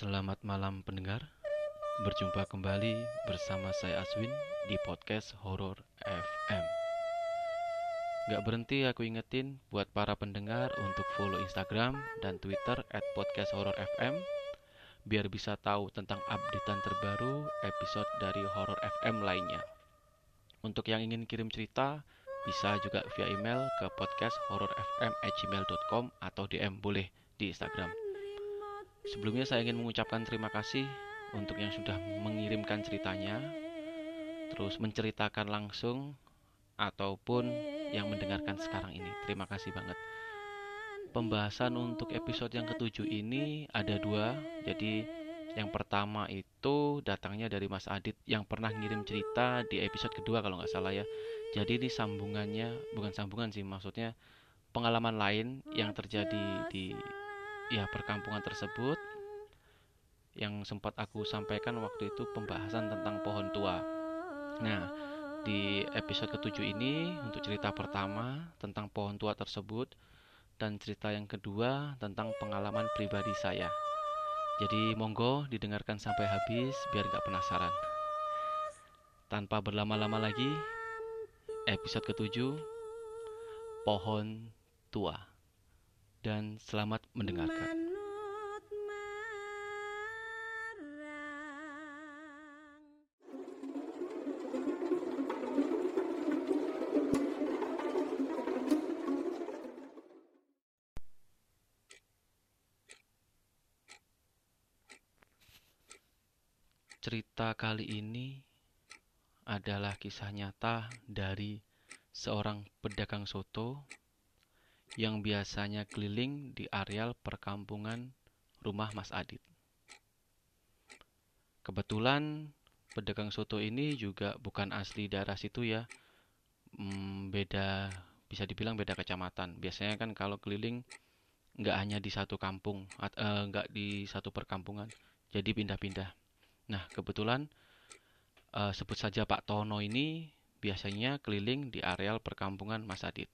Selamat malam pendengar. Berjumpa kembali bersama saya Aswin di podcast Horror FM. Gak berhenti aku ingetin buat para pendengar untuk follow Instagram dan Twitter at podcast Horror FM biar bisa tahu tentang updatean terbaru episode dari Horror FM lainnya. Untuk yang ingin kirim cerita, bisa juga via email ke podcast horrorfm@gmail.com atau DM boleh di Instagram. Sebelumnya saya ingin mengucapkan terima kasih untuk yang sudah mengirimkan ceritanya, terus menceritakan langsung ataupun yang mendengarkan sekarang ini. Terima kasih banget. Pembahasan untuk episode yang ketujuh ini ada dua. Jadi yang pertama itu datangnya dari Mas Adit yang pernah ngirim cerita di episode kedua kalau nggak salah ya. Jadi ini sambungannya bukan sambungan sih maksudnya pengalaman lain yang terjadi di ya perkampungan tersebut yang sempat aku sampaikan waktu itu pembahasan tentang pohon tua. Nah, di episode ketujuh ini untuk cerita pertama tentang pohon tua tersebut dan cerita yang kedua tentang pengalaman pribadi saya. Jadi monggo didengarkan sampai habis biar gak penasaran. Tanpa berlama-lama lagi, episode ketujuh, Pohon Tua. Dan selamat mendengarkan. Cerita kali ini adalah kisah nyata dari seorang pedagang soto yang biasanya keliling di areal perkampungan rumah Mas Adit. Kebetulan pedagang soto ini juga bukan asli daerah situ ya, hmm, beda bisa dibilang beda kecamatan. Biasanya kan kalau keliling nggak hanya di satu kampung, uh, nggak di satu perkampungan, jadi pindah-pindah. Nah, kebetulan uh, sebut saja Pak Tono ini biasanya keliling di areal perkampungan Mas Adit.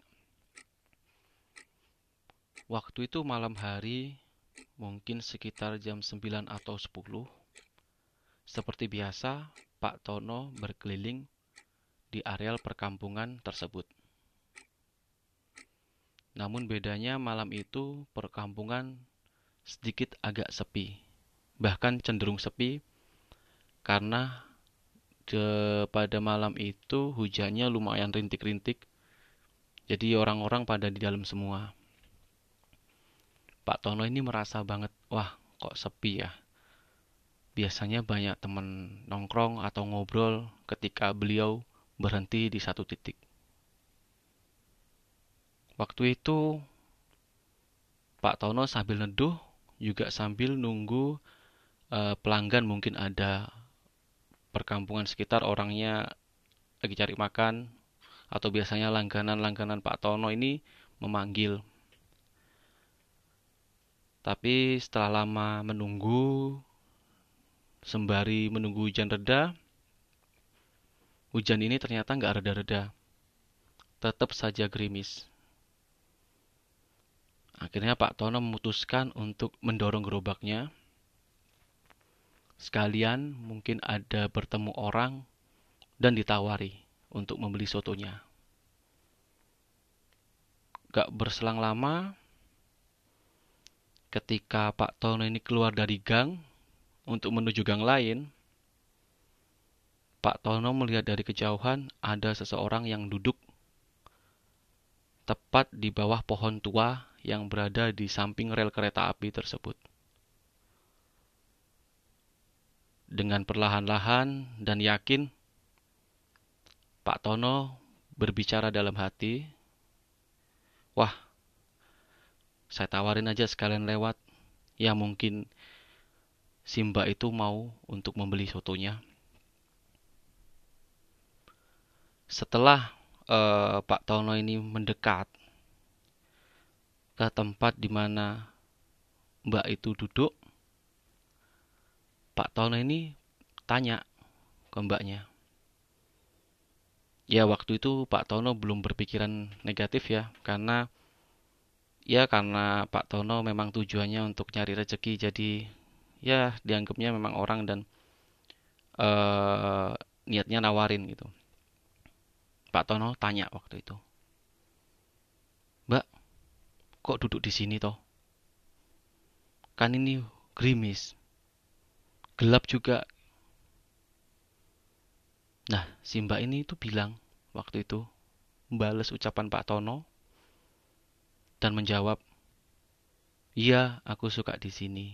Waktu itu malam hari, mungkin sekitar jam 9 atau 10. Seperti biasa, Pak Tono berkeliling di areal perkampungan tersebut. Namun bedanya malam itu perkampungan sedikit agak sepi. Bahkan cenderung sepi karena pada malam itu hujannya lumayan rintik-rintik. Jadi orang-orang pada di dalam semua. Pak Tono ini merasa banget, wah kok sepi ya. Biasanya banyak teman nongkrong atau ngobrol ketika beliau berhenti di satu titik. Waktu itu Pak Tono sambil neduh juga sambil nunggu uh, pelanggan mungkin ada perkampungan sekitar orangnya lagi cari makan atau biasanya langganan-langganan Pak Tono ini memanggil. Tapi setelah lama menunggu, sembari menunggu hujan reda, hujan ini ternyata nggak reda-reda. Tetap saja gerimis. Akhirnya Pak Tono memutuskan untuk mendorong gerobaknya Sekalian mungkin ada bertemu orang dan ditawari untuk membeli sotonya. Gak berselang lama, ketika Pak Tono ini keluar dari gang untuk menuju gang lain, Pak Tono melihat dari kejauhan ada seseorang yang duduk tepat di bawah pohon tua yang berada di samping rel kereta api tersebut. Dengan perlahan-lahan dan yakin, Pak Tono berbicara dalam hati, Wah, saya tawarin aja sekalian lewat. Ya mungkin Simba itu mau untuk membeli sotonya. Setelah uh, Pak Tono ini mendekat ke tempat di mana Mbak itu duduk, Pak Tono ini tanya ke mbaknya. Ya waktu itu Pak Tono belum berpikiran negatif ya, karena ya karena Pak Tono memang tujuannya untuk nyari rezeki, jadi ya dianggapnya memang orang dan uh, niatnya nawarin gitu. Pak Tono tanya waktu itu Mbak kok duduk di sini toh? Kan ini gerimis gelap juga. Nah si mbak ini itu bilang waktu itu membalas ucapan Pak Tono dan menjawab, "Iya, aku suka di sini."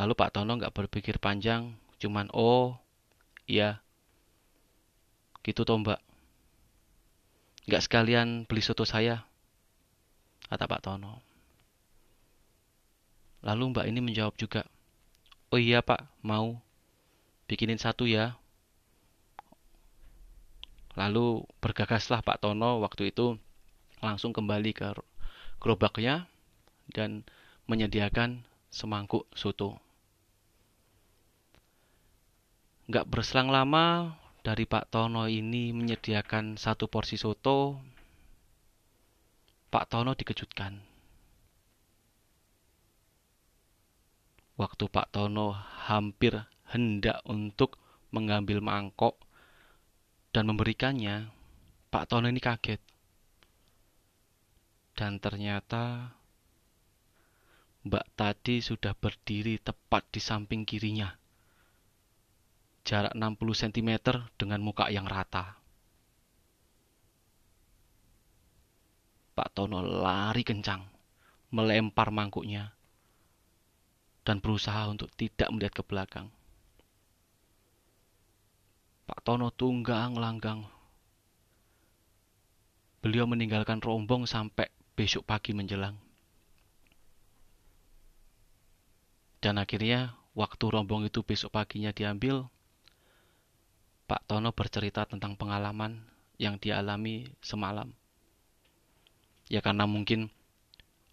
Lalu Pak Tono nggak berpikir panjang, cuman, "Oh, iya, gitu toh mbak. Nggak sekalian beli soto saya," kata Pak Tono. Lalu mbak ini menjawab juga, "Oh iya pak, mau. Bikinin satu ya." Lalu bergagaslah Pak Tono waktu itu langsung kembali ke gerobaknya dan menyediakan semangkuk soto. Gak berselang lama dari Pak Tono ini menyediakan satu porsi soto, Pak Tono dikejutkan. Waktu Pak Tono hampir hendak untuk mengambil mangkok dan memberikannya, Pak Tono ini kaget. Dan ternyata Mbak tadi sudah berdiri tepat di samping kirinya. Jarak 60 cm dengan muka yang rata. Pak Tono lari kencang, melempar mangkuknya, dan berusaha untuk tidak melihat ke belakang. Pak Tono tunggang langgang. Beliau meninggalkan rombong sampai besok pagi menjelang. Dan akhirnya waktu rombong itu besok paginya diambil, Pak Tono bercerita tentang pengalaman yang dialami semalam. Ya karena mungkin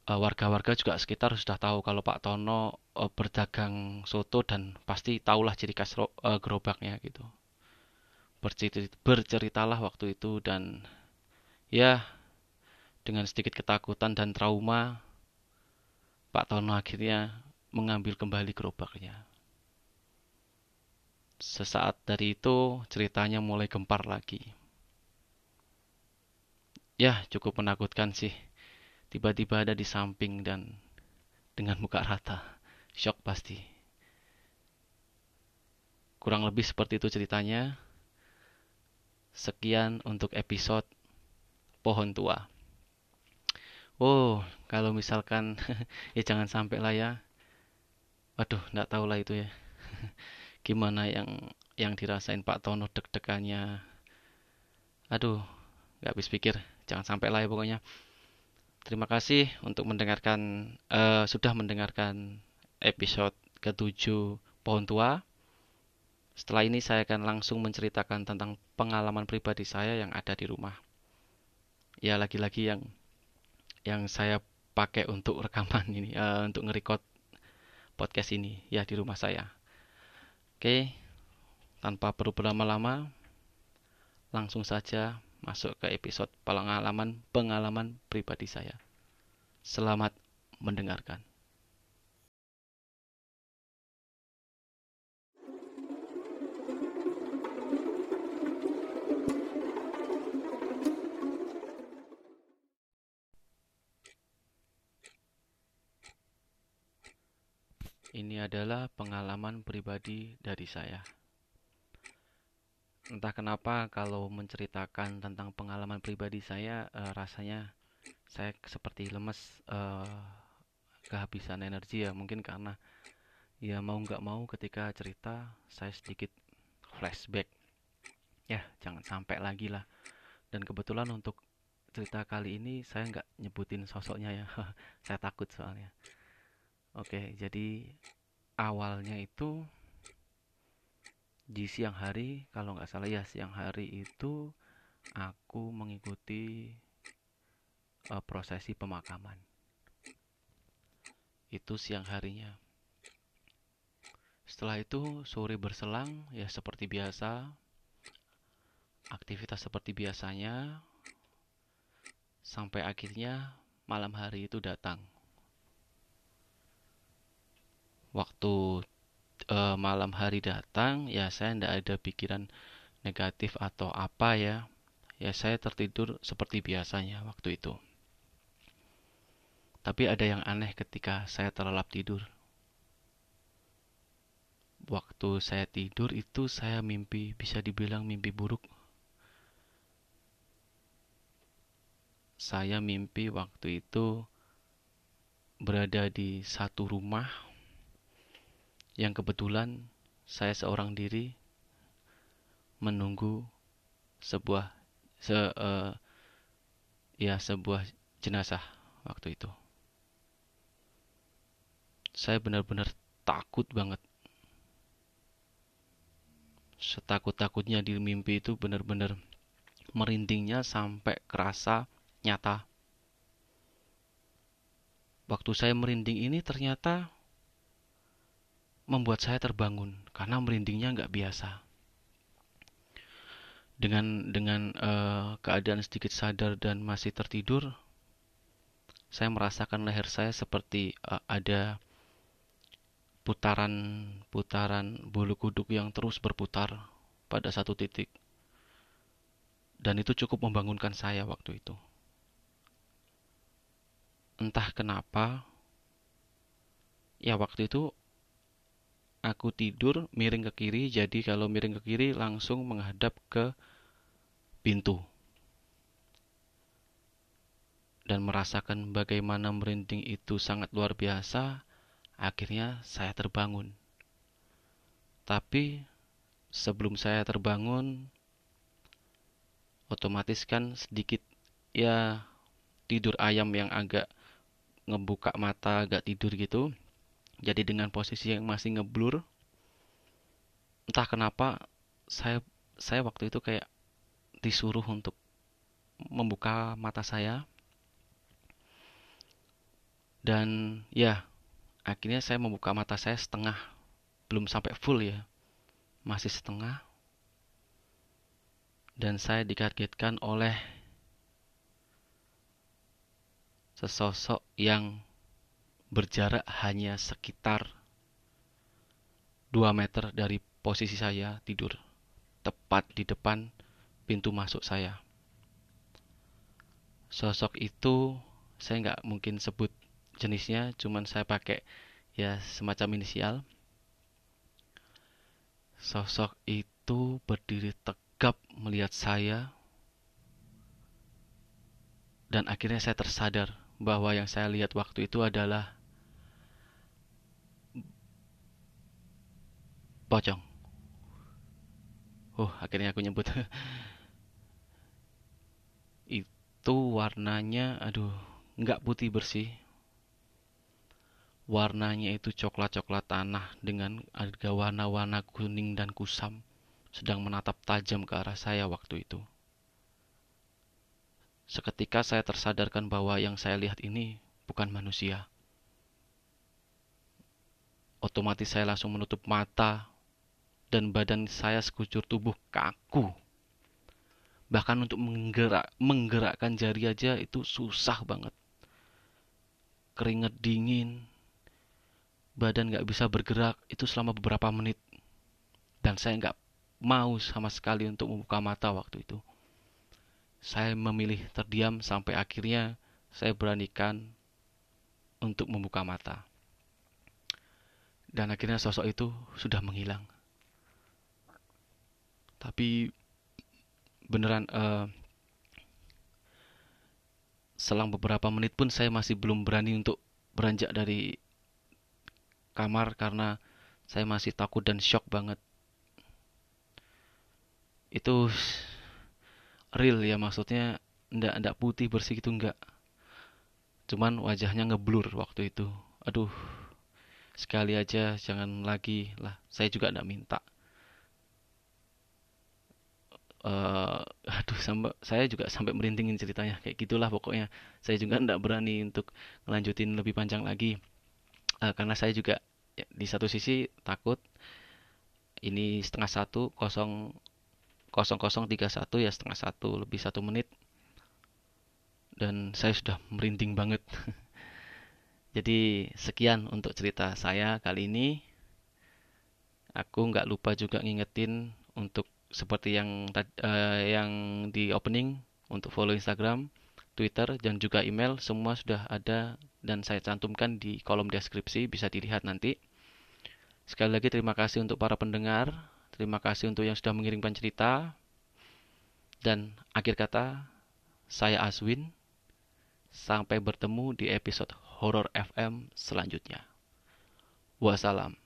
eh, warga-warga juga sekitar sudah tahu kalau Pak Tono uh, berdagang soto dan pasti tahulah ciri khas uh, gerobaknya gitu berceritalah waktu itu dan ya dengan sedikit ketakutan dan trauma Pak Tono akhirnya mengambil kembali gerobaknya. Sesaat dari itu ceritanya mulai gempar lagi. Ya, cukup menakutkan sih. Tiba-tiba ada di samping dan dengan muka rata. Shock pasti. Kurang lebih seperti itu ceritanya. Sekian untuk episode pohon tua. Oh, kalau misalkan ya jangan sampai lah ya. Waduh, nggak tahu lah itu ya. Gimana yang yang dirasain Pak Tono deg-degannya. Aduh, nggak habis pikir. Jangan sampai lah ya pokoknya. Terima kasih untuk mendengarkan uh, sudah mendengarkan episode ketujuh pohon tua. Setelah ini saya akan langsung menceritakan tentang pengalaman pribadi saya yang ada di rumah. Ya lagi-lagi yang yang saya pakai untuk rekaman ini, uh, untuk ngerekord podcast ini ya di rumah saya. Oke, tanpa perlu berlama-lama, langsung saja masuk ke episode pengalaman pengalaman pribadi saya. Selamat mendengarkan. Adalah pengalaman pribadi dari saya. Entah kenapa kalau menceritakan tentang pengalaman pribadi saya uh, rasanya saya seperti lemes uh, kehabisan energi ya. Mungkin karena ya mau nggak mau ketika cerita saya sedikit flashback. Ya jangan sampai lagi lah. Dan kebetulan untuk cerita kali ini saya nggak nyebutin sosoknya ya. Saya takut soalnya. Oke, jadi awalnya itu di siang hari, kalau nggak salah ya siang hari itu aku mengikuti uh, prosesi pemakaman. Itu siang harinya. Setelah itu sore berselang ya seperti biasa, aktivitas seperti biasanya, sampai akhirnya malam hari itu datang waktu uh, malam hari datang ya saya tidak ada pikiran negatif atau apa ya. Ya saya tertidur seperti biasanya waktu itu. Tapi ada yang aneh ketika saya terlelap tidur. Waktu saya tidur itu saya mimpi bisa dibilang mimpi buruk. Saya mimpi waktu itu berada di satu rumah yang kebetulan saya seorang diri menunggu sebuah se uh, ya sebuah jenazah waktu itu. Saya benar-benar takut banget. Setakut-takutnya di mimpi itu benar-benar merindingnya sampai kerasa nyata. Waktu saya merinding ini ternyata membuat saya terbangun karena merindingnya nggak biasa. Dengan dengan uh, keadaan sedikit sadar dan masih tertidur, saya merasakan leher saya seperti uh, ada putaran-putaran bulu kuduk yang terus berputar pada satu titik. Dan itu cukup membangunkan saya waktu itu. Entah kenapa, ya waktu itu aku tidur miring ke kiri, jadi kalau miring ke kiri langsung menghadap ke pintu. Dan merasakan bagaimana merinding itu sangat luar biasa, akhirnya saya terbangun. Tapi sebelum saya terbangun, otomatis kan sedikit ya tidur ayam yang agak ngebuka mata agak tidur gitu jadi dengan posisi yang masih ngeblur entah kenapa saya saya waktu itu kayak disuruh untuk membuka mata saya. Dan ya akhirnya saya membuka mata saya setengah belum sampai full ya masih setengah. Dan saya dikagetkan oleh sesosok yang berjarak hanya sekitar 2 meter dari posisi saya tidur, tepat di depan pintu masuk saya. Sosok itu saya nggak mungkin sebut jenisnya, cuman saya pakai ya semacam inisial. Sosok itu berdiri tegap melihat saya dan akhirnya saya tersadar bahwa yang saya lihat waktu itu adalah pocong. Oh, akhirnya aku nyebut. itu warnanya, aduh, nggak putih bersih. Warnanya itu coklat-coklat tanah dengan ada warna-warna kuning dan kusam, sedang menatap tajam ke arah saya waktu itu. Seketika saya tersadarkan bahwa yang saya lihat ini bukan manusia. Otomatis saya langsung menutup mata, dan badan saya sekujur tubuh kaku. Bahkan untuk menggerak, menggerakkan jari aja itu susah banget. Keringat dingin, badan nggak bisa bergerak itu selama beberapa menit. Dan saya nggak mau sama sekali untuk membuka mata waktu itu. Saya memilih terdiam sampai akhirnya saya beranikan untuk membuka mata. Dan akhirnya sosok itu sudah menghilang tapi beneran uh, selang beberapa menit pun saya masih belum berani untuk beranjak dari kamar karena saya masih takut dan shock banget. Itu real ya maksudnya ndak ndak putih bersih gitu enggak cuman wajahnya ngeblur waktu itu. Aduh sekali aja jangan lagi lah. Saya juga ndak minta uh, aduh sampai saya juga sampai merindingin ceritanya kayak gitulah pokoknya. Saya juga tidak berani untuk melanjutin lebih panjang lagi. Uh, karena saya juga ya, di satu sisi takut ini setengah satu kosong kosong kosong tiga satu ya setengah satu lebih satu menit. Dan saya sudah merinding banget. Jadi sekian untuk cerita saya kali ini. Aku nggak lupa juga ngingetin untuk seperti yang uh, yang di opening untuk follow Instagram, Twitter dan juga email semua sudah ada dan saya cantumkan di kolom deskripsi bisa dilihat nanti. Sekali lagi terima kasih untuk para pendengar, terima kasih untuk yang sudah mengirimkan cerita. Dan akhir kata, saya Aswin. Sampai bertemu di episode Horror FM selanjutnya. Wassalam.